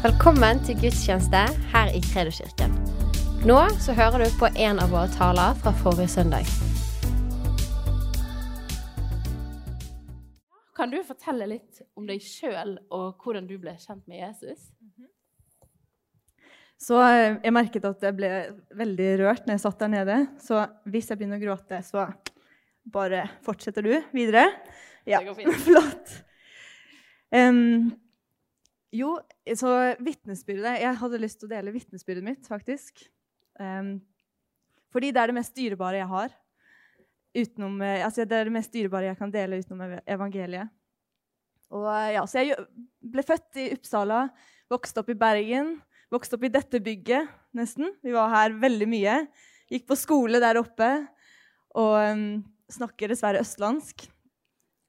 Velkommen til gudstjeneste her i Kredoskirken. Nå så hører du på en av våre taler fra forrige søndag. Kan du fortelle litt om deg sjøl og hvordan du ble kjent med Jesus? Så eh, jeg merket at jeg ble veldig rørt når jeg satt der nede. Så hvis jeg begynner å gråte, så bare fortsetter du videre. Ja, Det går fint. flott. Em, jo, så vitnesbyrdet Jeg hadde lyst til å dele vitnesbyrdet mitt, faktisk. Um, fordi det er det mest dyrebare jeg har. Utenom, eh, altså det er det mest dyrebare jeg kan dele utenom evangeliet. Og eh, ja, Så jeg ble født i Uppsala, vokste opp i Bergen. Vokste opp i dette bygget, nesten. Vi var her veldig mye. Gikk på skole der oppe. Og um, snakker dessverre østlandsk.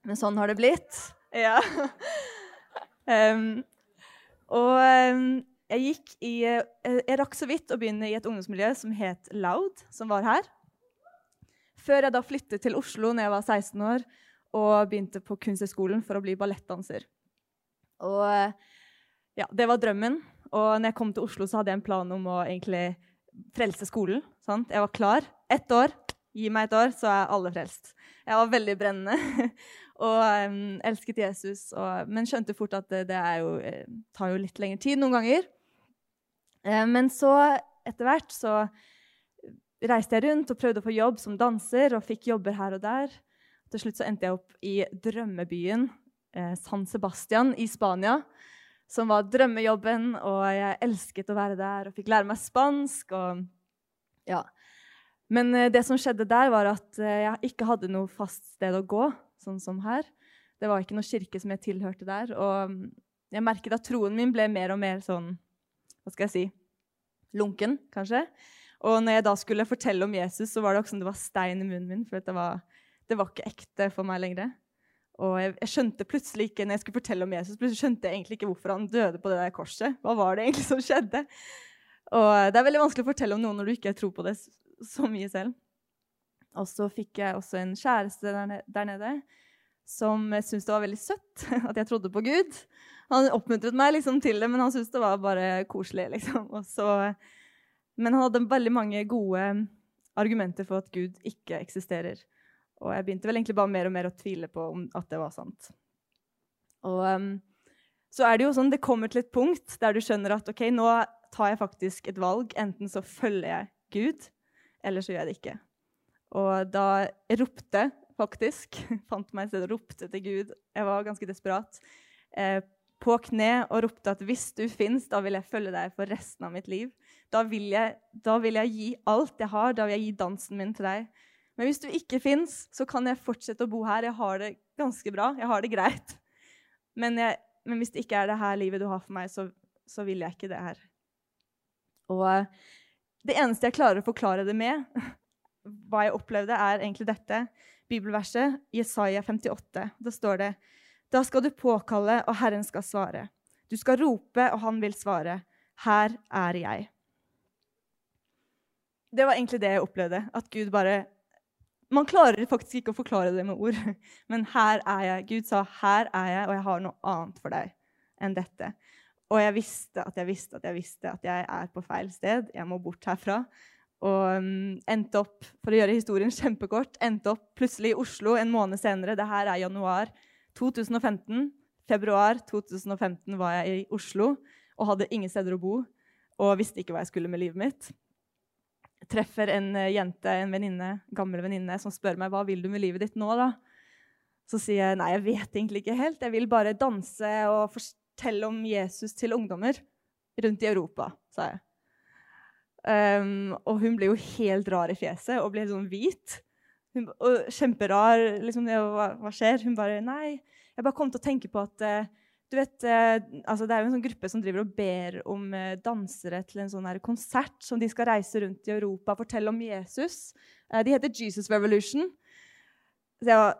Men sånn har det blitt. Ja. Em, og jeg gikk i eh, Jeg rakk så vidt å begynne i et ungdomsmiljø som het Loud, som var her. Før jeg da flyttet til Oslo når jeg var 16 år og begynte på Kunsthøgskolen for å bli ballettdanser. Og ja, det var drømmen. Og når jeg kom til Oslo, så hadde jeg en plan om å egentlig frelse skolen. Sant? Jeg var klar. Ett år. Gi meg et år, så er alle frelst. Jeg var veldig brennende og um, elsket Jesus. Og, men skjønte fort at det, det jo, eh, tar jo litt lengre tid noen ganger. Eh, men så, etter hvert, så reiste jeg rundt og prøvde å få jobb som danser, og fikk jobber her og der. Til slutt så endte jeg opp i drømmebyen eh, San Sebastian i Spania som var drømmejobben, og jeg elsket å være der og fikk lære meg spansk. Og, ja. Men eh, det som skjedde der, var at eh, jeg ikke hadde noe fast sted å gå, sånn som her. Det var ikke noen kirke som jeg tilhørte der. Og mm, jeg merket at troen min ble mer og mer sånn Hva skal jeg si? Lunken, kanskje. Og når jeg da skulle fortelle om Jesus, så var det også som det var stein i munnen min. For det var, det var ikke ekte for meg lenger. Og jeg, jeg skjønte plutselig ikke når jeg skulle fortelle om Jesus, plutselig skjønte jeg egentlig ikke hvorfor han døde på det der korset. Hva var det egentlig som skjedde? Og Det er veldig vanskelig å fortelle om noe når du ikke tror på det så mye selv. Og så fikk jeg også en kjæreste der, nede som syntes det var veldig søtt at jeg trodde på Gud. Han oppmuntret meg liksom til det, men han syntes det var bare koselig. liksom. Så, men han hadde veldig mange gode argumenter for at Gud ikke eksisterer. Og jeg begynte vel egentlig bare mer og mer å tvile på om at det var sant. Og um, så er det jo sånn, det kommer til et punkt der du skjønner at ok, nå tar jeg faktisk et valg. Enten så følger jeg Gud, eller så gjør jeg det ikke. Og da ropte faktisk, fant meg et sted og ropte til Gud. Jeg var ganske desperat. Eh, på kne og ropte at hvis du fins, da vil jeg følge deg for resten av mitt liv. Da vil, jeg, da vil jeg gi alt jeg har, da vil jeg gi dansen min til deg. Men hvis du ikke fins, så kan jeg fortsette å bo her. Jeg har det ganske bra. Jeg har det greit. Men, jeg, men hvis det ikke er det her livet du har for meg, så, så vil jeg ikke det her. Og eh, det eneste jeg klarer å forklare det med, hva jeg opplevde, er egentlig dette bibelverset, Jesaja 58. Da står det Da skal du påkalle, og Herren skal svare. Du skal rope, og han vil svare. Her er jeg. Det var egentlig det jeg opplevde. At Gud bare Man klarer faktisk ikke å forklare det med ord. Men her er jeg. Gud sa, 'Her er jeg, og jeg har noe annet for deg enn dette'. Og jeg visste at jeg visste at jeg visste at jeg er på feil sted. Jeg må bort herfra. Og um, endte opp, for å gjøre historien kjempekort, endte opp plutselig i Oslo en måned senere. Det her er januar 2015. Februar 2015 var jeg i Oslo og hadde ingen steder å bo. Og visste ikke hva jeg skulle med livet mitt. Treffer en eh, jente, en venninne, gammel venninne, som spør meg hva vil du med livet ditt nå. da? Så sier jeg nei, jeg vet egentlig ikke helt. Jeg vil bare danse og fortelle om Jesus til ungdommer rundt i Europa, sa jeg. Um, og hun ble jo helt rar i fjeset og ble sånn hvit. Hun, og kjemperar. liksom, det, hva, hva skjer? Hun bare Nei, jeg bare kom til å tenke på at uh, du vet, eh, altså Det er jo en sånn gruppe som driver og ber om eh, dansere til en sånn konsert som de skal reise rundt i Europa og fortelle om Jesus. De heter Jesus Revolution. Jeg var,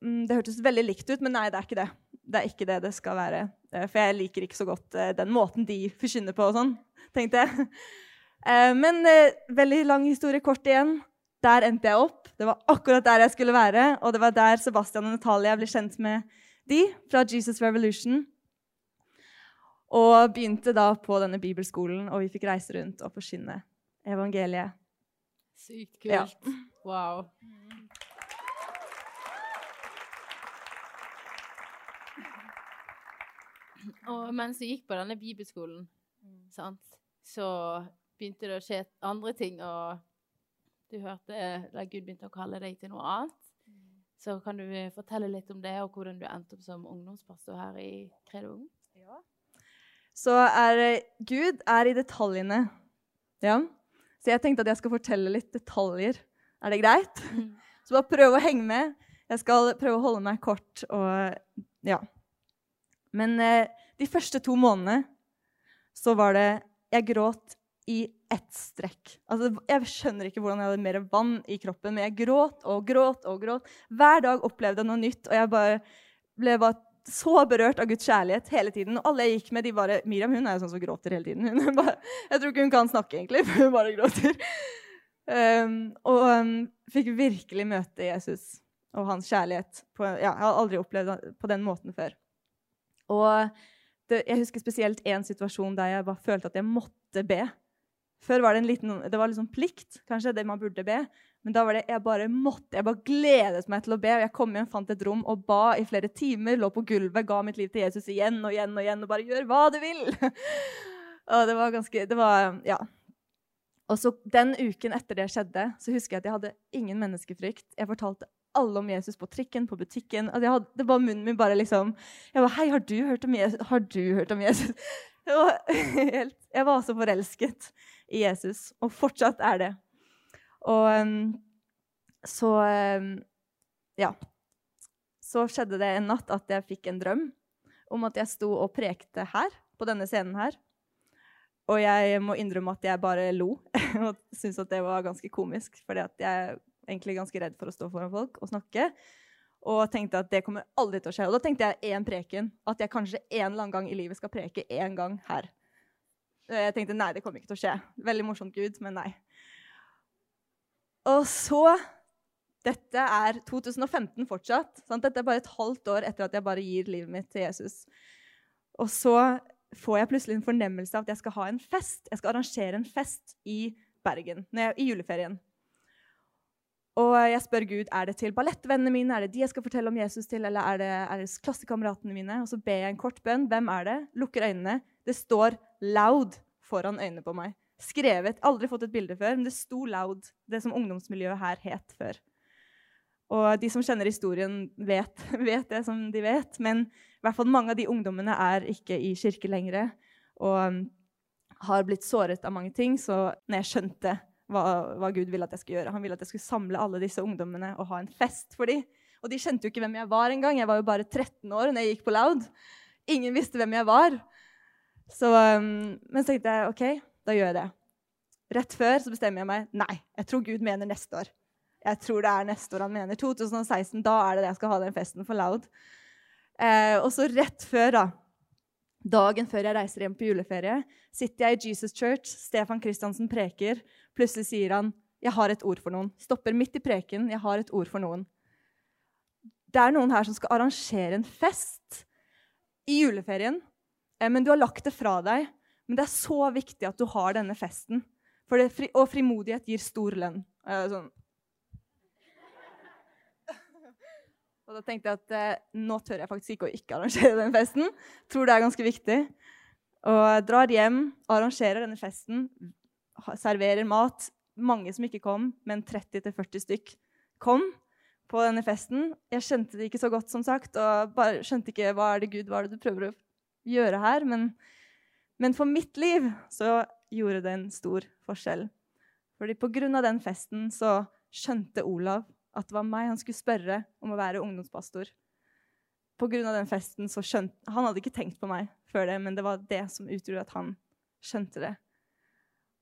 mm, det hørtes veldig likt ut, men nei, det er ikke det. Det er ikke det det skal være. For jeg liker ikke så godt den måten de forkynner på og sånn, tenkte jeg. Eh, men eh, veldig lang historie kort igjen. Der endte jeg opp. Det var akkurat der jeg skulle være. Og det var der Sebastian og Natalia ble kjent med de fra Jesus Revolution. Og begynte da på denne bibelskolen, og vi fikk reise rundt og forkynne evangeliet. Sykt kult. Ja. Wow. Og mens du gikk på denne bibelskolen, sant, så begynte det å skje andre ting, og du hørte da Gud begynte å kalle deg til noe annet. Så kan du fortelle litt om det, og hvordan du endte opp som ungdomspastor her i Kredo Ung? Så er Gud er i detaljene. Ja. Så jeg tenkte at jeg skal fortelle litt detaljer. Er det greit? Så bare prøv å henge med. Jeg skal prøve å holde meg kort og Ja. Men eh, de første to månedene så var det Jeg gråt i ett strekk. Altså, jeg skjønner ikke hvordan jeg hadde mer vann i kroppen, men jeg gråt og gråt og gråt. Hver dag opplevde jeg noe nytt, og jeg bare ble bare så berørt av Guds kjærlighet hele tiden. Og alle jeg gikk med, de bare Miriam hun er jo sånn som gråter hele tiden. Hun bare, jeg tror ikke hun kan snakke, egentlig, for hun bare gråter. Um, og um, fikk virkelig møte Jesus og hans kjærlighet. På, ja, jeg har aldri opplevd det på den måten før. Og det, jeg husker spesielt én situasjon der jeg bare følte at jeg måtte be. Før var det en liten, det var liksom plikt, kanskje, det man burde be. Men da var det jeg bare måtte, jeg bare gledet meg til å be. og Jeg kom hjem, fant et rom og ba i flere timer. Lå på gulvet, ga mitt liv til Jesus igjen og igjen og igjen. Og bare 'gjør hva du vil'. og det var ganske Det var Ja. Og så Den uken etter det skjedde, så husker jeg at jeg hadde ingen menneskefrykt. Jeg fortalte alle om Jesus på trikken, på butikken. Altså hadde, det var munnen min bare liksom Jeg var 'Hei, har du hørt om Jesus?' Har du hørt om Jesus? Det var helt, jeg var så forelsket i Jesus, og fortsatt er det. Og um, så um, Ja. Så skjedde det en natt at jeg fikk en drøm om at jeg sto og prekte her, på denne scenen her. Og jeg må innrømme at jeg bare lo og syntes at det var ganske komisk. fordi jeg er egentlig ganske redd for å stå foran folk og snakke. Og tenkte at det kommer aldri til å skje. Og da tenkte jeg én preken. At jeg kanskje en eller annen gang i livet skal preke én gang her. Jeg tenkte nei, det kommer ikke til å skje. Veldig morsomt, Gud, men nei. Og så Dette er 2015 fortsatt. Sant? Dette er bare et halvt år etter at jeg bare gir livet mitt til Jesus. Og så får jeg plutselig en fornemmelse av at jeg skal ha en fest. Jeg skal arrangere en fest i Bergen jeg, i juleferien. Og jeg spør Gud er det til ballettvennene mine, er det de jeg skal fortelle om Jesus til, eller er det, er det klassekameratene mine. Og så ber jeg en kort bønn. Hvem er det? Lukker øynene. Det står 'Loud' foran øynene på meg. Skrevet. Aldri fått et bilde før, men det sto 'Loud', det som ungdomsmiljøet her het før. Og de som kjenner historien, vet, vet, det som de vet. Men i hvert fall mange av de ungdommene er ikke i kirke lenger og um, har blitt såret av mange ting. Så når jeg skjønte hva, hva, Gud ville at jeg skulle gjøre Han ville at jeg skulle samle alle disse ungdommene og ha en fest for dem. Og de skjønte jo ikke hvem jeg var engang. Jeg var jo bare 13 år når jeg gikk på Loud. Ingen visste hvem jeg var. Så, um, men så tenkte jeg OK, da gjør jeg det. Rett før så bestemmer jeg meg nei, jeg tror Gud mener neste år. Jeg tror det er neste år han mener. 2016. Da er det det jeg skal ha den festen for Loud. Eh, og så rett før, da, dagen før jeg reiser hjem på juleferie, sitter jeg i Jesus Church. Stefan Kristiansen preker. Plutselig sier han, 'Jeg har et ord for noen'. Stopper midt i preken. 'Jeg har et ord for noen'. Det er noen her som skal arrangere en fest i juleferien. Eh, men du har lagt det fra deg. Men det er så viktig at du har denne festen. Det, og frimodighet gir stor lønn. Eh, sånn, Og da tenkte jeg at eh, nå tør jeg faktisk ikke å ikke arrangere den festen. Tror det er ganske viktig. Og drar hjem, arrangerer denne festen, serverer mat. Mange som ikke kom, men 30-40 stykk kom på denne festen. Jeg skjønte det ikke så godt, som sagt, og bare skjønte ikke hva er det Gud hva er det du prøver å gjøre her. Men, men for mitt liv så gjorde det en stor forskjell. Fordi på grunn av den festen så skjønte Olav at det var meg han skulle spørre om å være ungdomspastor. På grunn av den festen så skjønte Han hadde ikke tenkt på meg før det, men det var det som utgjorde at han skjønte det.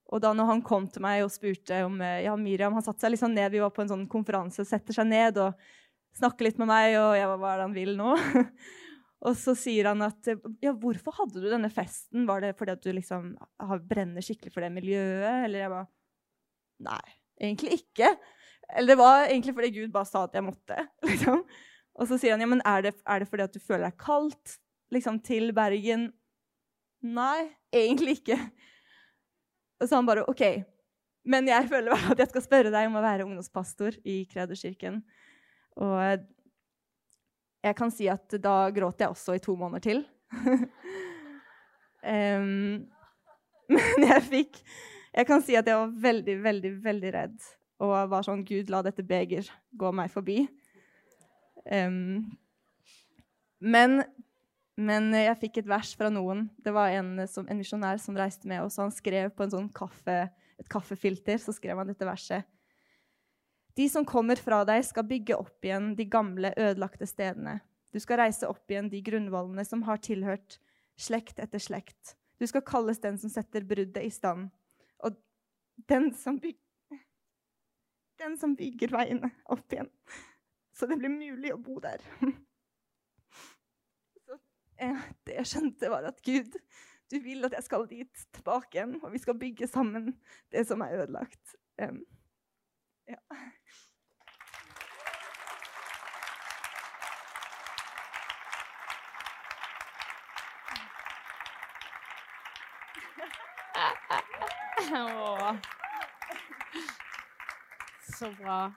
Og da når han kom til meg og spurte om eh, ja, Miriam Han satte seg liksom ned, vi var på en sånn konferanse, setter seg ned og snakker litt med meg, og jeg var hva er det han vil nå? og så sier han at ja, hvorfor hadde du denne festen? Var det fordi at du liksom brenner skikkelig for det miljøet? Eller jeg bare Nei, egentlig ikke. Eller det var egentlig fordi Gud bare sa at jeg måtte. Liksom. Og så sier han ja, men er det, er det fordi at du føler deg kaldt liksom, til Bergen? Nei, egentlig ikke. Og så han bare OK. Men jeg føler at jeg skal spørre deg om å være ungdomspastor i Krederkirken. Og jeg kan si at da gråt jeg også i to måneder til. um, men jeg fikk Jeg kan si at jeg var veldig, veldig, veldig redd. Og var sånn Gud, la dette beger gå meg forbi. Um, men, men, jeg fikk et vers fra noen. Det var en, som, en misjonær som reiste med oss. Han skrev på sånn kaffe, et kaffefilter så skrev han dette verset. De som kommer fra deg, skal bygge opp igjen de gamle, ødelagte stedene. Du skal reise opp igjen de grunnvollene som har tilhørt slekt etter slekt. Du skal kalles den som setter bruddet i stand, og den som, bygger, den som bygger veiene opp igjen, så det blir mulig å bo der. Eh, det jeg skjønte, var at Gud, du vil at jeg skal dit tilbake igjen, og vi skal bygge sammen det som er ødelagt. Um, ja. Så bra.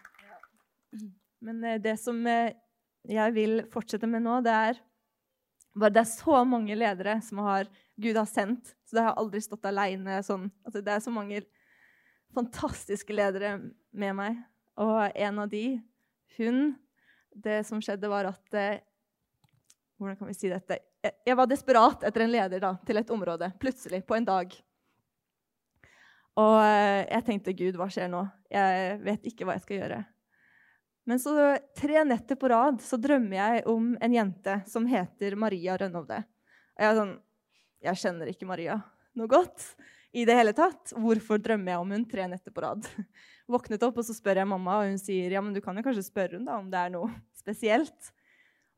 Men eh, det som eh, jeg vil fortsette med nå, det er bare Det er så mange ledere som har, Gud har sendt, så det har aldri stått aleine. Sånn. Altså, det er så mange fantastiske ledere med meg. Og en av de, hun Det som skjedde, var at eh, Hvordan kan vi si dette? Jeg, var desperat etter en leder da, til et område. Plutselig, på en dag. Og eh, jeg tenkte Gud, hva skjer nå? Jeg vet ikke hva jeg skal gjøre. Men så tre netter på rad så drømmer jeg om en jente som heter Maria Rønnovde. Og jeg er sånn Jeg kjenner ikke Maria noe godt i det hele tatt. Hvorfor drømmer jeg om hun tre netter på rad? Våknet opp, og så spør jeg mamma, og hun sier ja, men du kan jo kanskje spørre hun da om det er noe spesielt.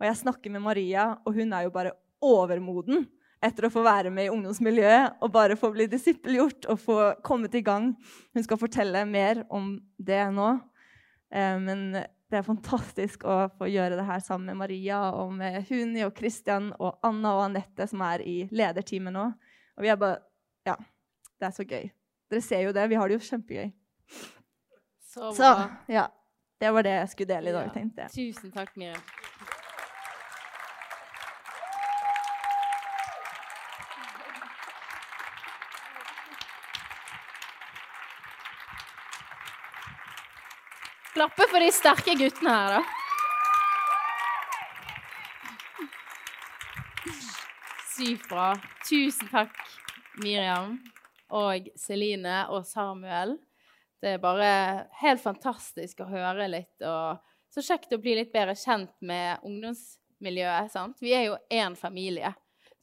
Og jeg snakker med Maria, og hun er jo bare overmoden etter å få være med i ungdomsmiljøet og bare få bli disippelgjort og få kommet i gang. Hun skal fortelle mer om det nå. Eh, men det er fantastisk å få gjøre det her sammen med Maria og med Huni og Christian og Anna og Anette, som er i lederteamet nå. Og vi er bare Ja, det er så gøy. Dere ser jo det. Vi har det jo kjempegøy. Så. Så ja, det var det jeg skulle dele i dag, Ja. tenkte jeg. Tusen takk, Miriam. Klappe for de sterke guttene her, da. Sykt bra. Tusen takk, Miriam og Celine og Samuel. Det er bare helt fantastisk å høre litt, og så kjekt å bli litt bedre kjent med ungdomsmiljøet. sant? Vi er jo én familie,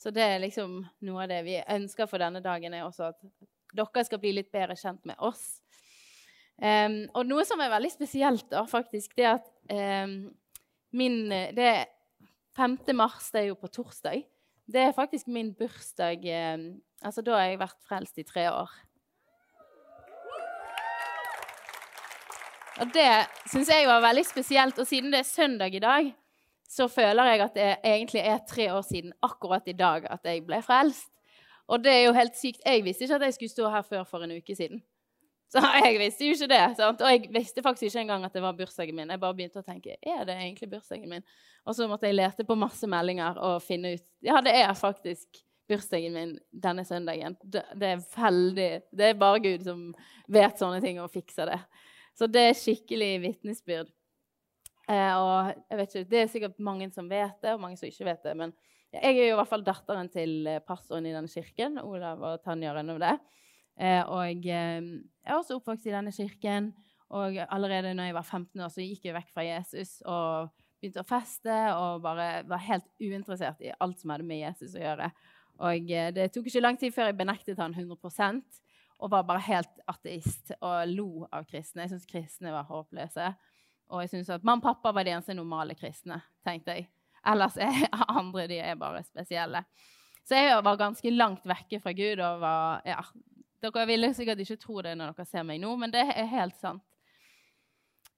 så det er liksom noe av det vi ønsker for denne dagen, er også at dere skal bli litt bedre kjent med oss. Um, og noe som er veldig spesielt, da, faktisk, det er at um, min Det er 5. mars, det er jo på torsdag. Det er faktisk min bursdag. altså, da har jeg vært frelst i tre år. Og det syns jeg var veldig spesielt. Og siden det er søndag i dag, så føler jeg at det egentlig er tre år siden akkurat i dag at jeg ble frelst. Og det er jo helt sykt. Jeg visste ikke at jeg skulle stå her før for en uke siden. Så jeg visste jo ikke det. Sant? Og jeg visste faktisk ikke engang at det var bursdagen min. Jeg bare begynte å tenke er det egentlig bursdagen min? Og så måtte jeg lete på masse meldinger og finne ut ja, det er faktisk bursdagen min denne søndagen. Det, det er veldig Det er bare Gud som vet sånne ting og fikser det. Så det er skikkelig vitnesbyrd. Eh, og jeg vet ikke, Det er sikkert mange som vet det, og mange som ikke vet det. Men jeg er jo i hvert fall datteren til pastoren i denne kirken, Olav og Tanja Rønnovde. Eh, og eh, jeg er også oppvokst i denne kirken. Og allerede når jeg var 15 år, så gikk jeg vekk fra Jesus og begynte å feste og bare var helt uinteressert i alt som hadde med Jesus å gjøre. Og eh, det tok ikke lang tid før jeg benektet han 100% og var bare helt ateist og lo av kristne. Jeg syntes kristne var håpløse. Og jeg syntes at mamma og pappa var de eneste normale kristne, tenkte jeg. Ellers er andre de er bare spesielle. Så jeg var ganske langt vekke fra Gud og var ja, Dere ville sikkert ikke tro det når dere ser meg nå, men det er helt sant.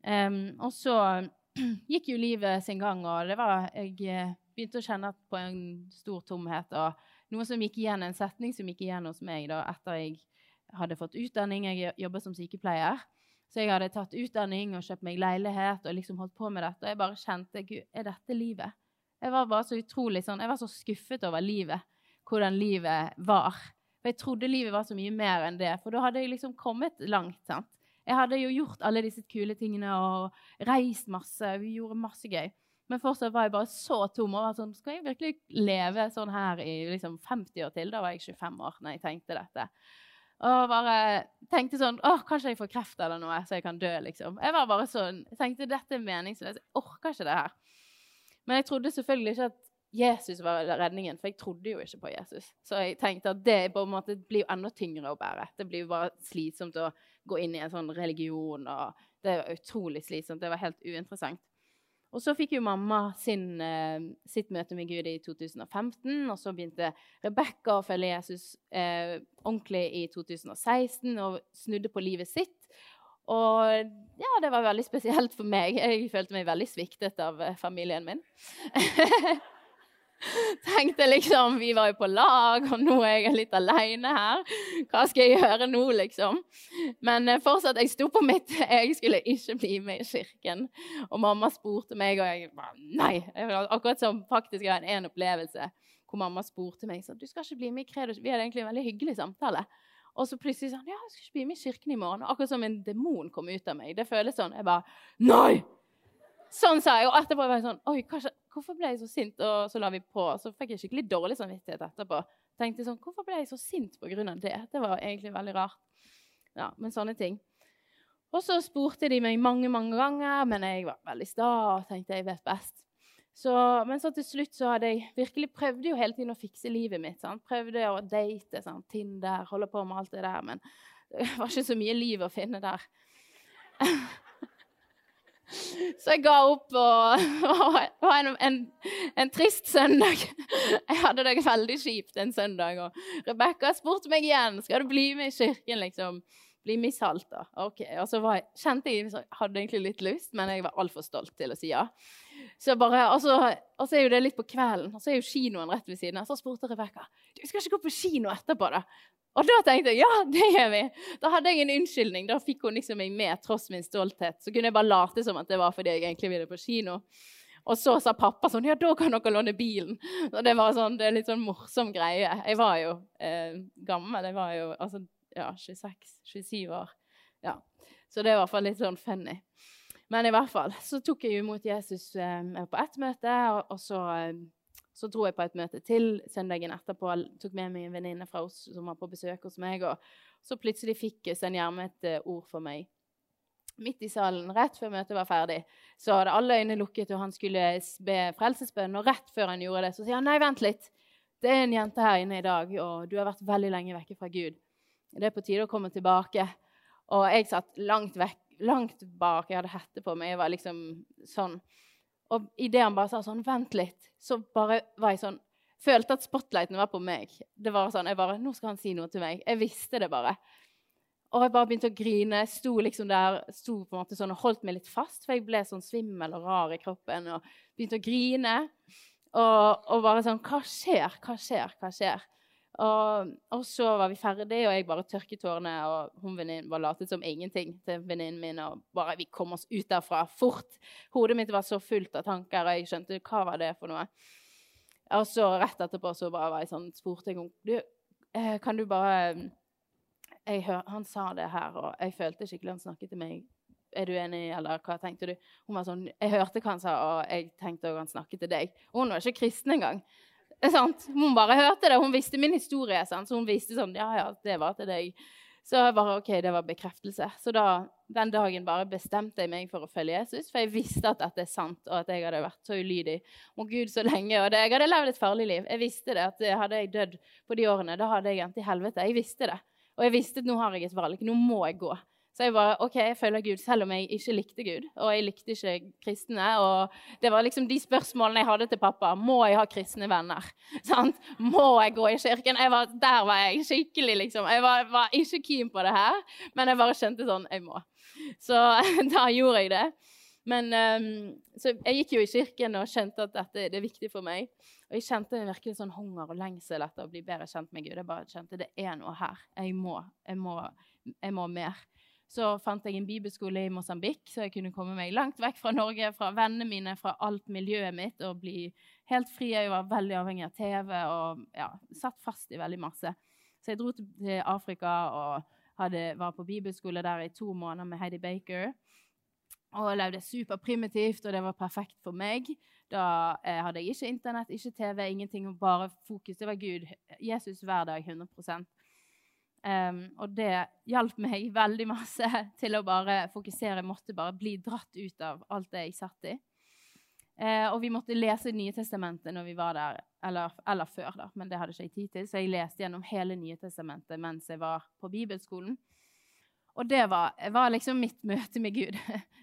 Um, og så gikk jo livet sin gang, og det var Jeg begynte å kjenne på en stor tomhet. Og noe som gikk igjen, en setning som gikk igjen hos meg da, etter jeg hadde fått utdanning. Jeg jobbet som sykepleier. Så jeg hadde tatt utdanning og kjøpt meg leilighet og liksom holdt på med dette. Og jeg bare kjente Gud, er dette livet? Jeg var bare så utrolig sånn, jeg var så skuffet over livet. Hvordan livet var. For jeg trodde livet var så mye mer enn det. For da hadde jeg liksom kommet langt. sant? Jeg hadde jo gjort alle disse kule tingene og reist masse. Vi gjorde masse gøy. Men fortsatt var jeg bare så tom. og var sånn, Skal jeg virkelig leve sånn her i liksom 50 år til? Da var jeg 25 år når jeg tenkte dette. Og bare tenkte sånn Å, kanskje jeg får kreft eller noe, så jeg kan dø, liksom. Jeg var bare sånn, jeg tenkte dette er meningsløst. Jeg orker ikke det her. Men jeg trodde selvfølgelig ikke at Jesus var redningen, for jeg trodde jo ikke på Jesus. Så jeg tenkte at det på en måte blir jo enda tyngre å bære. Det blir jo bare slitsomt å gå inn i en sånn religion, og det var utrolig slitsomt. Det var helt uinteressant. Og så fikk jo mamma sin, eh, sitt møte med Gud i 2015, og så begynte Rebekka å følge Jesus eh, ordentlig i 2016 og snudde på livet sitt. Og ja, det var veldig spesielt for meg. Jeg følte meg veldig sviktet av eh, familien min. Tenkte liksom Vi var jo på lag, og nå er jeg litt aleine her. Hva skal jeg gjøre nå, liksom? Men eh, fortsatt, jeg sto på mitt. Jeg skulle ikke bli med i kirken. Og mamma spurte meg, og jeg bare nei. Akkurat som faktisk jeg hadde en opplevelse hvor mamma spurte meg sånn Du skal ikke bli med i Kredo. Vi hadde egentlig en veldig hyggelig samtale. Og så plutselig sånn Ja, jeg skal ikke bli med i kirken i morgen. Akkurat som en demon kom ut av meg. Det føles sånn. Jeg bare Nei! Sånn sa jeg. Og etterpå var jeg sånn Oi, kanskje, hvorfor ble jeg så sint? Og så la vi på. Så fikk jeg skikkelig dårlig samvittighet etterpå. Tenkte sånn Hvorfor ble jeg så sint av det? Det var egentlig veldig rart. Ja, men sånne ting. Og så spurte de meg mange, mange ganger, men jeg var veldig sta og tenkte jeg vet best. Så, men så til slutt så hadde jeg virkelig prøvde jo hele tiden å fikse livet mitt. Sant? Prøvde å date, sant? Tinder, holde på med alt det der. Men det var ikke så mye liv å finne der. Så jeg ga opp, og det var en, en, en, trist søndag. Jeg hadde det veldig kjipt en søndag. Og Rebekka spurte meg igjen skal du bli med i kirken. liksom bli mishalta. Okay. Og så jeg, kjente jeg hadde egentlig litt lyst, men jeg var altfor stolt til å si ja. Så bare, og, så, og så er jo det litt på kvelden, og så er jo kinoen rett ved siden av. Så spurte Rebekka du skal ikke gå på kino etterpå. da? Og da tenkte jeg ja, det gjør vi. Da hadde jeg en unnskyldning. Da fikk hun liksom meg med tross min stolthet. Så kunne jeg bare late som at det var fordi jeg egentlig ville på kino. Og så sa pappa sånn Ja, da kan dere låne bilen. Og det var sånn, det er litt sånn morsom greie. Jeg var jo eh, gammel. Jeg var jo altså, ja, 26-27 år. Ja. Så det er i hvert fall litt sånn funny. Men i hvert fall så tok jeg imot Jesus eh, på ett møte, og, så, eh, så, dro jeg på et møte til søndagen etterpå. Tok med meg en venninne fra oss som var på besøk hos meg. Og så plutselig fikk Sten Gjerme et uh, ord for meg. Midt i salen, rett før møtet var ferdig, så hadde alle øynene lukket, og han skulle be frelsesbønn. Og rett før han gjorde det, så sier han nei, vent litt. Det er en jente her inne i dag, og du har vært veldig lenge vekke fra Gud. Det er på tide å komme tilbake. Og jeg satt langt vekk langt bak. Jeg hadde hette på meg. Jeg var liksom sånn. Og idet han bare sa sånn 'Vent litt', så bare var jeg sånn Følte at spotlighten var på meg. Det var sånn, jeg bare, 'Nå skal han si noe til meg.' Jeg visste det bare. Og jeg bare begynte å grine. Sto liksom der, sto på en måte sånn og holdt meg litt fast, for jeg ble sånn svimmel og rar i kroppen. Og begynte å grine. Og, og bare sånn Hva skjer? Hva skjer? Hva skjer? Og, og, så var vi ferdige, og jeg bare tørket tårene. Og hun venninnen var latet som ingenting til venninnen min. Og bare vi kom oss ut derfra fort. Hodet mitt var så fullt av tanker, og jeg skjønte hva var det for noe. Og så rett etterpå så bare var jeg sånn, spurte jeg om du, eh, Kan du bare hør, Han sa det her, og jeg følte skikkelig han snakket til meg. Er du enig, eller hva tenkte du? Hun var sånn, Jeg hørte hva han sa, og jeg tenkte også han snakket til deg. Hun var ikke kristen engang. Sant? Hun bare hørte det. Hun visste min historie. Sant? Så hun visste sånn Ja, ja, det var til deg. Så jeg bare, ok, det var bekreftelse. Så da, den dagen bare bestemte jeg meg for å følge Jesus. For jeg visste at dette er sant, og at jeg hadde vært så ulydig mot Gud så lenge. Og det, jeg hadde levd et farlig liv. Jeg visste det, at hadde jeg dødd på de årene, da hadde jeg endt i helvete. Jeg visste det. Og jeg visste at nå har jeg et valg. Nå må jeg gå. Så jeg bare OK, jeg følger Gud, selv om jeg ikke likte Gud. Og jeg likte ikke kristne. Og det var liksom de spørsmålene jeg hadde til pappa. Må jeg ha kristne venner? Sant? Må jeg gå i kirken? Var, der var jeg skikkelig, liksom. Jeg var, var, ikke keen på det her, men jeg bare skjønte sånn Jeg må. Så da gjorde jeg det. Men um, Så jeg gikk jo i kirken og skjønte at dette det er viktig for meg. Og jeg kjente en virkelig sånn hunger og lengsel etter å bli bedre kjent med Gud. Jeg bare kjente det er noe her. Jeg må, jeg må, jeg må mer. Så fant jeg en bibelskole i Mosambik, så jeg kunne komme meg langt vekk fra Norge, fra vennene mine, fra alt miljøet mitt, og bli helt fri. Jeg var veldig avhengig av TV og ja, satt fast i veldig masse. Så jeg dro til Afrika og hadde, var på bibelskole der i to måneder med Heidi Baker. Og levde superprimitivt, og det var perfekt for meg. Da eh, hadde jeg ikke Internett, ikke TV, ingenting. Bare fokus. Det var Gud. Jesus hver dag, 100 Um, og det hjalp meg veldig masse til å bare fokusere. Jeg måtte bare bli dratt ut av alt det jeg satt i. Uh, og vi måtte lese Nye testamentet når vi var der, eller, eller, før, da, men det hadde ikke jeg tid til. Så jeg leste gjennom hele Nye testamentet mens jeg var på bibelskolen. Og det var, var liksom mitt møte med Gud.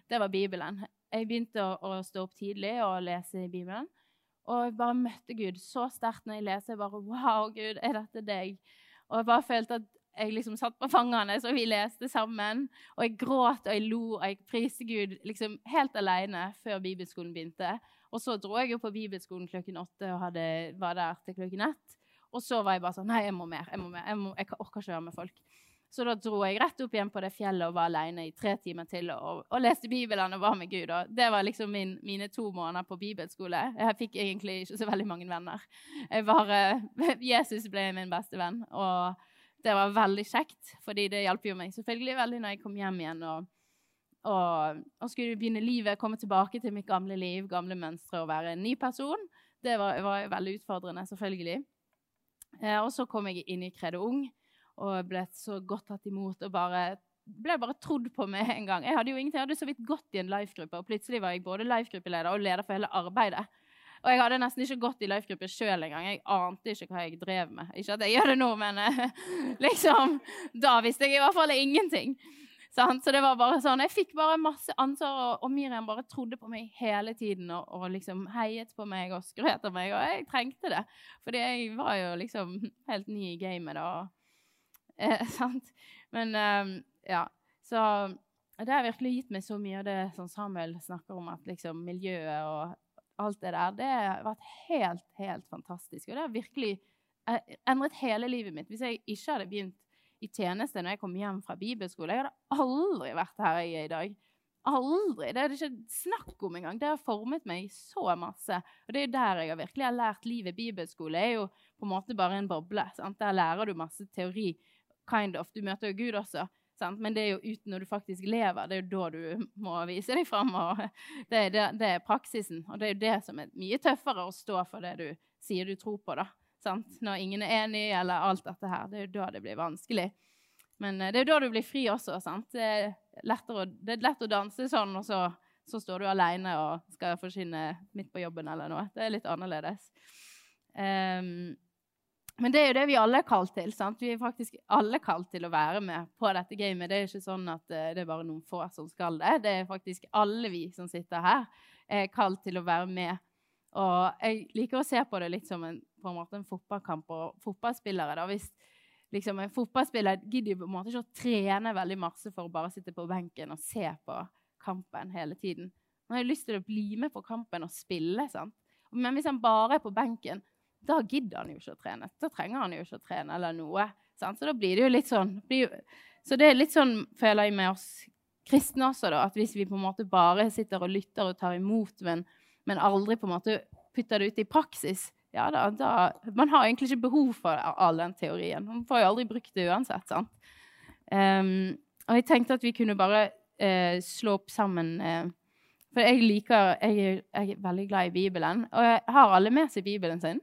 det var Bibelen. Jeg begynte å, å, stå opp tidlig og lese i Bibelen. Og jeg bare møtte Gud så sterkt når jeg leser. Jeg bare Wow, Gud, er dette deg? Og jeg bare følte at jeg liksom satt på fangene, så vi leste sammen. Og jeg gråt og jeg lo og jeg priste Gud liksom helt alene før bibelskolen begynte. Og så dro jeg jo på bibelskolen klokken åtte og hadde, var der til klokken ett. Og så var jeg bare sånn Nei, jeg må mer. Jeg, må mer, jeg, må, jeg orker ikke være med folk. Så da dro jeg rett opp igjen på det fjellet og var alene i tre timer til og, og leste Bibelen og var med Gud. Og det var liksom min, mine to måneder på bibelskole. Jeg fikk egentlig ikke så veldig mange venner. Jeg bare, Jesus ble min beste venn. Og det var veldig kjekt, fordi det hjalp jo meg selvfølgelig veldig når jeg kom hjem igjen og, og, og skulle begynne livet, komme tilbake til mitt gamle liv, gamle mønstre og være en ny person. Det var, var veldig utfordrende, selvfølgelig. Eh, og så kom jeg inn i Kredo Ung og ble så godt tatt imot og bare ble bare trodd på med en gang. Jeg hadde jo ingenting, jeg hadde så vidt gått i en life-gruppe, og plutselig var jeg både life-gruppeleder og leder for hele arbeidet. Og jeg hadde nesten ikke gått i life-gruppe sjøl engang. Jeg ante ikke hva jeg drev med. Ikke at jeg gjør det nå, men eh, liksom Da visste jeg i hvert fall ingenting. Så det var bare sånn, Jeg fikk bare masse ansvar, og Miriam bare trodde på meg hele tiden og, og, liksom heiet på meg og skrøt av meg, og jeg trengte det. Fordi jeg var jo liksom helt ny i gamet da. Eh, sant? Men eh, ja. Så det har virkelig gitt meg så mye av det som Samuel snakker om, at liksom miljøet og alt det der, det har vært helt, helt fantastisk. Og det har virkelig eh, endret hele livet mitt. Hvis jeg ikke hadde begynt i tjeneste når jeg kom hjem fra bibelskole Jeg hadde aldri vært her jeg er i dag. Aldri. Det er det ikke snakk om engang. Det har formet meg så masse. Og det er jo der jeg har virkelig har lært livet. Bibelskole er jo på en måte bare en boble. Sant? Der lærer du masse teori. Kind of. Du møter jo Gud også. Sant? Men det er jo uten når du faktisk lever, det er jo da du må vise deg fram. Og det, det, det, er praksisen. Og det er jo det som er mye tøffere å stå for det du sier du tror på. da. Sant? Når ingen er enig, eller alt dette her. Det er jo da det blir vanskelig. Men eh, det er jo da du blir fri også. sant? Det er, å, det er lett å danse sånn, og så, så står du aleine og skal forsyne midt på jobben eller noe. Det er litt annerledes. Um, men det er jo det vi alle er kalt til. sant? Vi er faktisk alle kalt til å være med på dette gamet. Det er ikke sånn at uh, det er bare noen få som skal det. Det er faktisk alle vi som sitter her, er kalt til å være med. Og jeg liker å se på det litt som en, en, en fotballkamp og fotballspillere. da, Hvis liksom, en fotballspiller gidder på en måte ikke å trene veldig masse for å bare sitte på benken og se på kampen hele tiden. Han har lyst til å bli med på kampen og spille. sant? Men hvis han bare er på benken, da gidder han jo ikke å trene. Da trenger han jo ikke å trene eller noe. Sant? Så da blir det jo litt sånn Så det er litt sånn, føler jeg, med oss kristne også, da, at hvis vi på en måte bare sitter og lytter og tar imot, men, men aldri på en måte putter det ut i praksis, ja da, da Man har egentlig ikke behov for all den teorien. Man får jo aldri brukt det uansett, sant. Um, og jeg tenkte at vi kunne bare uh, slå opp sammen uh, For jeg liker jeg, jeg, er veldig glad i Bibelen. Og jeg har alle med seg Bibelen sin?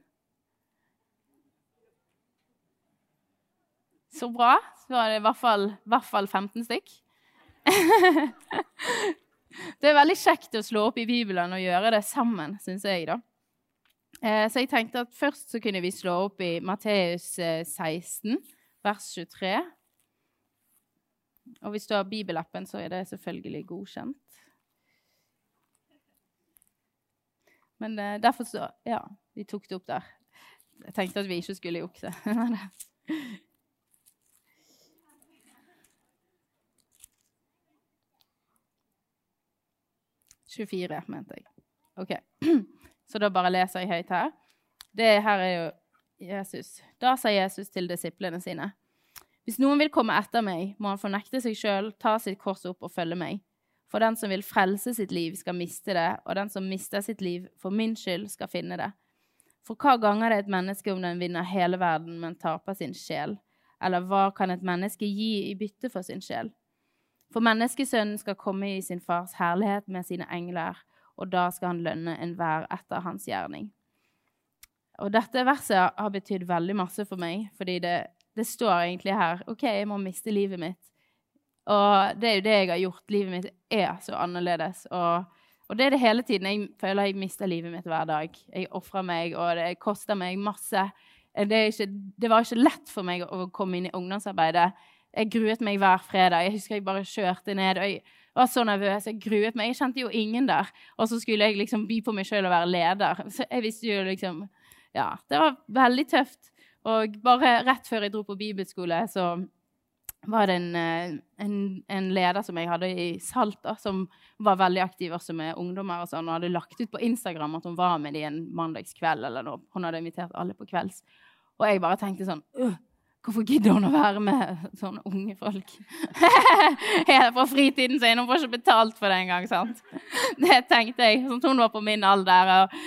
Så bra. Så var det i hvert fall, hvert fall 15 stykk. det er veldig kjekt å slå opp i Bibelen og gjøre det sammen, syns jeg. da. Eh, så jeg tenkte at først så kunne vi slå opp i Matteus 16, eh, vers 23. Og hvis du har bibelappen, så er det selvfølgelig godkjent. Men eh, derfor så Ja, vi tok det opp der. Jeg tenkte at vi ikke skulle jukse. 24, mente jeg. Ok, Så da bare leser jeg høyt her. Det her er jo Jesus. Da sa Jesus til disiplene sine. Hvis noen vil komme etter meg, må han fornekte seg sjøl, ta sitt kors opp og følge meg. For den som vil frelse sitt liv, skal miste det, og den som mister sitt liv for min skyld, skal finne det. For hva ganger det et menneske om den vinner hele verden, men taper sin sjel? Eller hva kan et menneske gi i bytte for sin sjel? For menneskesønnen skal komme i sin fars herlighet med sine engler, og da skal han lønne enhver etter hans gjerning. Og dette verset har betydd veldig masse for meg, fordi det, det står egentlig her OK, jeg må miste livet mitt. Og det er jo det jeg har gjort. Livet mitt er så annerledes. Og, og det er det hele tiden. Jeg føler jeg mister livet mitt hver dag. Jeg ofrer meg, og det koster meg masse. Det, ikke, det, var ikke lett for meg å komme inn i ungdomsarbeidet. Jeg gruet meg hver fredag. Jeg husker jeg bare kjørte ned. og jeg var så nervøs. Jeg gruet meg. Jeg kjente jo ingen der. Og så skulle jeg liksom by på meg sjøl å være leder. Så jeg visste jo liksom Ja, det var veldig tøft. Og bare rett før jeg dro på bibelskole, så var det en, eh, en, en, leder som jeg hadde i Salt, da, som var veldig aktiv også med ungdommer og sånn, og hadde lagt ut på Instagram at hun var med dem en mandagskveld eller noe. Hun hadde invitert alle på kvelds. Og jeg bare tenkte sånn Hvorfor gidder hun å være med sånne unge folk? Helt fra fritiden sin. Hun får ikke betalt for det engang. sant? Det tenkte jeg. Sånn, hun var på min alder. Og,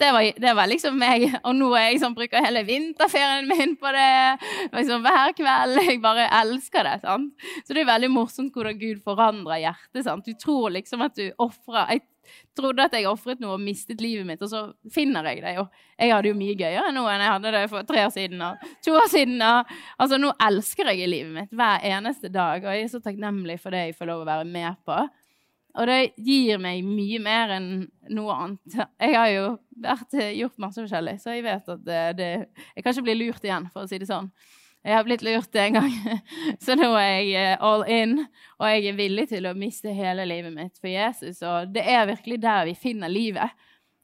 det, var, det, var, liksom meg. Og nå er jeg som bruker hele vinterferien min på det. Liksom, hver kveld. Jeg bare elsker det. sant? Så det er veldig morsomt hvordan Gud forandrer hjertet. sant? Du tror liksom at du ofrer trodde at jeg ofret noe og mistet livet mitt, og så finner jeg det jo. Jeg hadde jo mye gøyere nå enn jeg hadde det for tre år siden og to år siden. Og, altså, nå elsker jeg livet mitt hver eneste dag, og jeg er så takknemlig for det jeg får lov å være med på. Og det gir meg mye mer enn noe annet. Jeg har jo vært, gjort masse forskjellig, så jeg vet at det, det Jeg kan ikke bli lurt igjen, for å si det sånn. Jeg har blitt lurt en gang, så nå er jeg eh, all in. Og jeg er villig til å miste hele livet mitt for Jesus. Og det er virkelig der vi finner livet.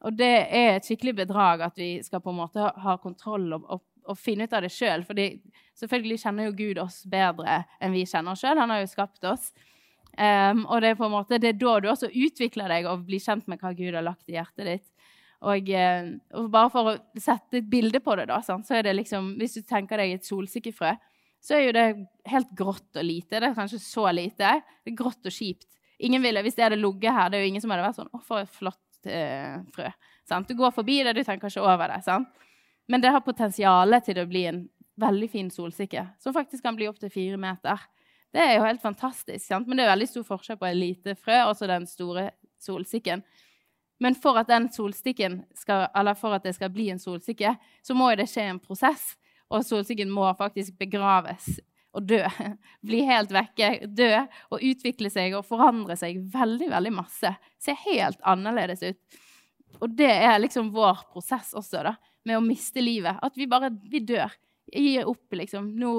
Og det er et skikkelig bedrag at vi skal på en måte ha kontroll og, og, og finne ut av det sjøl. For selvfølgelig kjenner jo Gud oss bedre enn vi kjenner oss sjøl. Han har jo skapt oss. Um, og det er på en måte, det er da du også utvikler deg og blir kjent med hva Gud har lagt i hjertet ditt. Og, eh, og, bare for å sette et bilde på det, da, så er det liksom Hvis du tenker deg et solsikkefrø, så er jo det helt grått og lite. Det er kanskje så lite. Det er grått og kjipt. Ingen ville, Hvis det hadde ligget her, det er jo ingen som hadde vært sånn Å, for et flott eh, frø. Sant? Du går forbi det, du tenker ikke over det. Sant? Men det har potensial til å bli en veldig fin solsikke, som faktisk kan bli opptil fire meter. Det er jo helt fantastisk. Sant? Men det er veldig stor forskjell på en lite frø og den store solsikken. Men for at skal, for at det skal bli en solstikke, så må det skje en prosess. Og solstikken må faktisk begraves og dø. Bli helt vekke, dø og utvikle seg og forandre seg veldig, veldig masse. Se helt annerledes ut. Og det er liksom vår prosess også, da, med å miste livet. At vi bare vi dør. Gir opp, liksom. Nå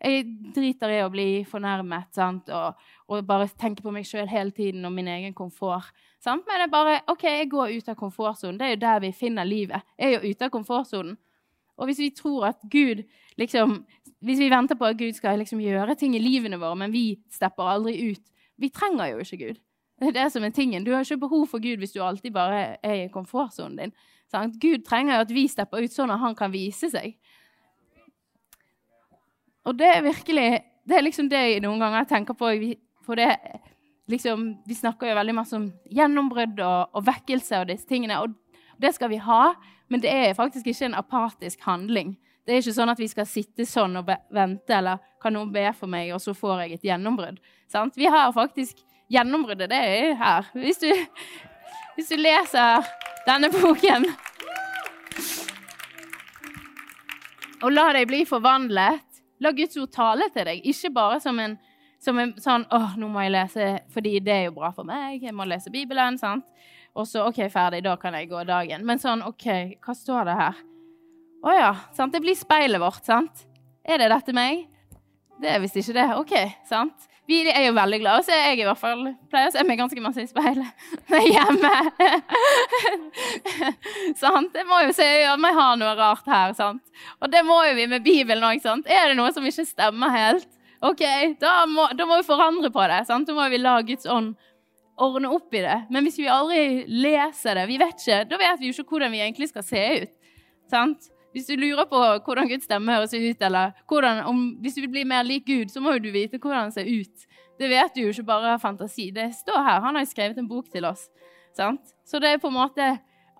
jeg driter i å bli fornærmet? Og, og bare tenke på meg sjøl hele tiden og min egen komfort. Sant? Men er bare OK, jeg går ut av komfortsonen. Det er jo der vi finner livet. Jeg er jo ute av komfortsonen. Og hvis vi tror at Gud liksom, Hvis vi venter på at Gud skal liksom gjøre ting i livene våre, men vi stepper aldri ut Vi trenger jo ikke Gud. Det er det som er tingen. Du har ikke behov for Gud hvis du alltid bare er i komfortsonen din. Sant? Gud trenger jo at vi stepper ut sånn at han kan vise seg. Og det er virkelig Det er liksom det jeg noen ganger tenker på. For det, liksom, vi snakker jo veldig masse om gjennombrudd og, og, vekkelse og disse tingene. Og det skal vi ha, men det er faktisk ikke en apatisk handling. Det er ikke sånn at vi skal sitte sånn og vente, eller kan noen be for meg, og så får jeg et gjennombrudd. Sant? Vi har faktisk Gjennombruddet, det er her. Hvis du, hvis du leser denne boken og la deg bli forvandlet La Guds ord tale til deg, ikke bare som en, som en sånn åh, nå må jeg lese fordi det er jo bra for meg, jeg må lese Bibelen, sant? Og så OK, ferdig, da kan jeg gå dagen. Men sånn OK, hva står det her? Å ja, sant? Det blir speilet vårt, sant? Er det dette meg? Det er visst ikke det. OK, sant? Vi er jo veldig glade. Så jeg i hvert fall pleier å se meg ganske masse i speilet hjemme. sant? Jeg må jo se om jeg har noe rart her. sant? Og det må jo vi med Bibelen òg. Er det noe som ikke stemmer helt? Ok, da må, da må, vi forandre på det. sant? Da må vi la Guds ånd ordne opp i det. Men hvis vi aldri leser det, vi vet ikke, da vet vi jo ikke hvordan vi egentlig skal se ut. Sant? Hvis du lurer på hvordan Guds stemme høres ut, eller hvordan, om, hvis du vil bli mer lik Gud, så må jo du vite hvordan han ser ut. Det vet du jo ikke bare av fantasi. Det står her. Han har jo skrevet en bok til oss. Sant? Så det er på en måte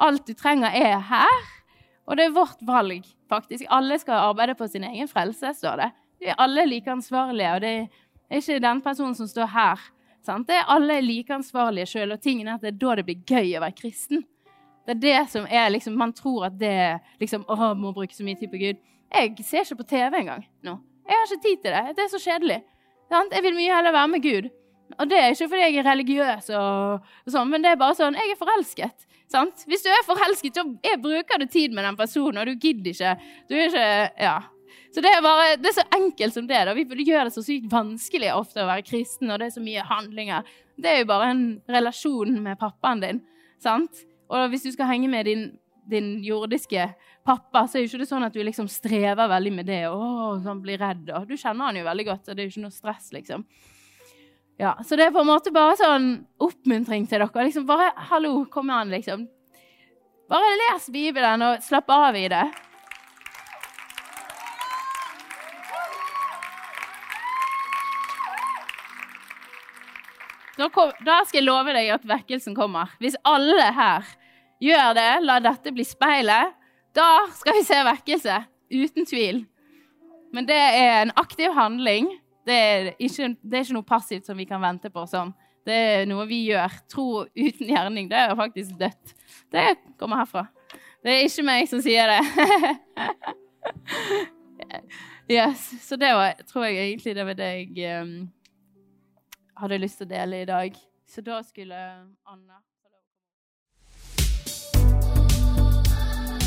Alt du trenger, er her. Og det er vårt valg, faktisk. Alle skal arbeide på sin egen frelse, står det. Vi er alle like ansvarlige, og det er ikke den personen som står her. Sant? Det er alle like ansvarlige sjøl, og tingen er at det er da det blir gøy å være kristen. Det er det som er liksom Man tror at det liksom Å, må bruke så mye tid på Gud. Jeg ser ikke på TV engang nå. Jeg har ikke tid til det. Det er så kjedelig. Jeg vil mye heller være med Gud. Og det er ikke fordi jeg er religiøs, og, sånn, men det er bare sånn Jeg er forelsket. Sant? Hvis du er forelsket, så bruker du tid med den personen, og du gidder ikke. Du er ikke Ja. Så det er, bare, det er så enkelt som det. da. Vi gjør det så sykt vanskelig ofte å være kristen, og det er så mye handlinger. Det er jo bare en relasjon med pappaen din. sant? Og hvis du skal henge med din, din jordiske pappa, så er jo ikke det sånn at du liksom strever veldig med det. og sånn blir redd. Og du kjenner han jo veldig godt, så det er jo ikke noe stress, liksom. Ja, Så det er på en måte bare sånn oppmuntring til dere. liksom Bare 'hallo, kom an', liksom. Bare les Bibelen og slapp av i det. Da skal jeg love deg at vekkelsen kommer. Hvis alle her Gjør det. La dette bli speilet. Da skal vi se vekkelse. Uten tvil. Men det er en aktiv handling. Det er, ikke, det er ikke noe passivt som vi kan vente på. sånn. Det er noe vi gjør. Tro uten gjerning, det er faktisk dødt. Det kommer herfra. Det er ikke meg som sier det. yes. Så det var, tror jeg egentlig det var det jeg um, hadde lyst til å dele i dag. Så da skulle Anna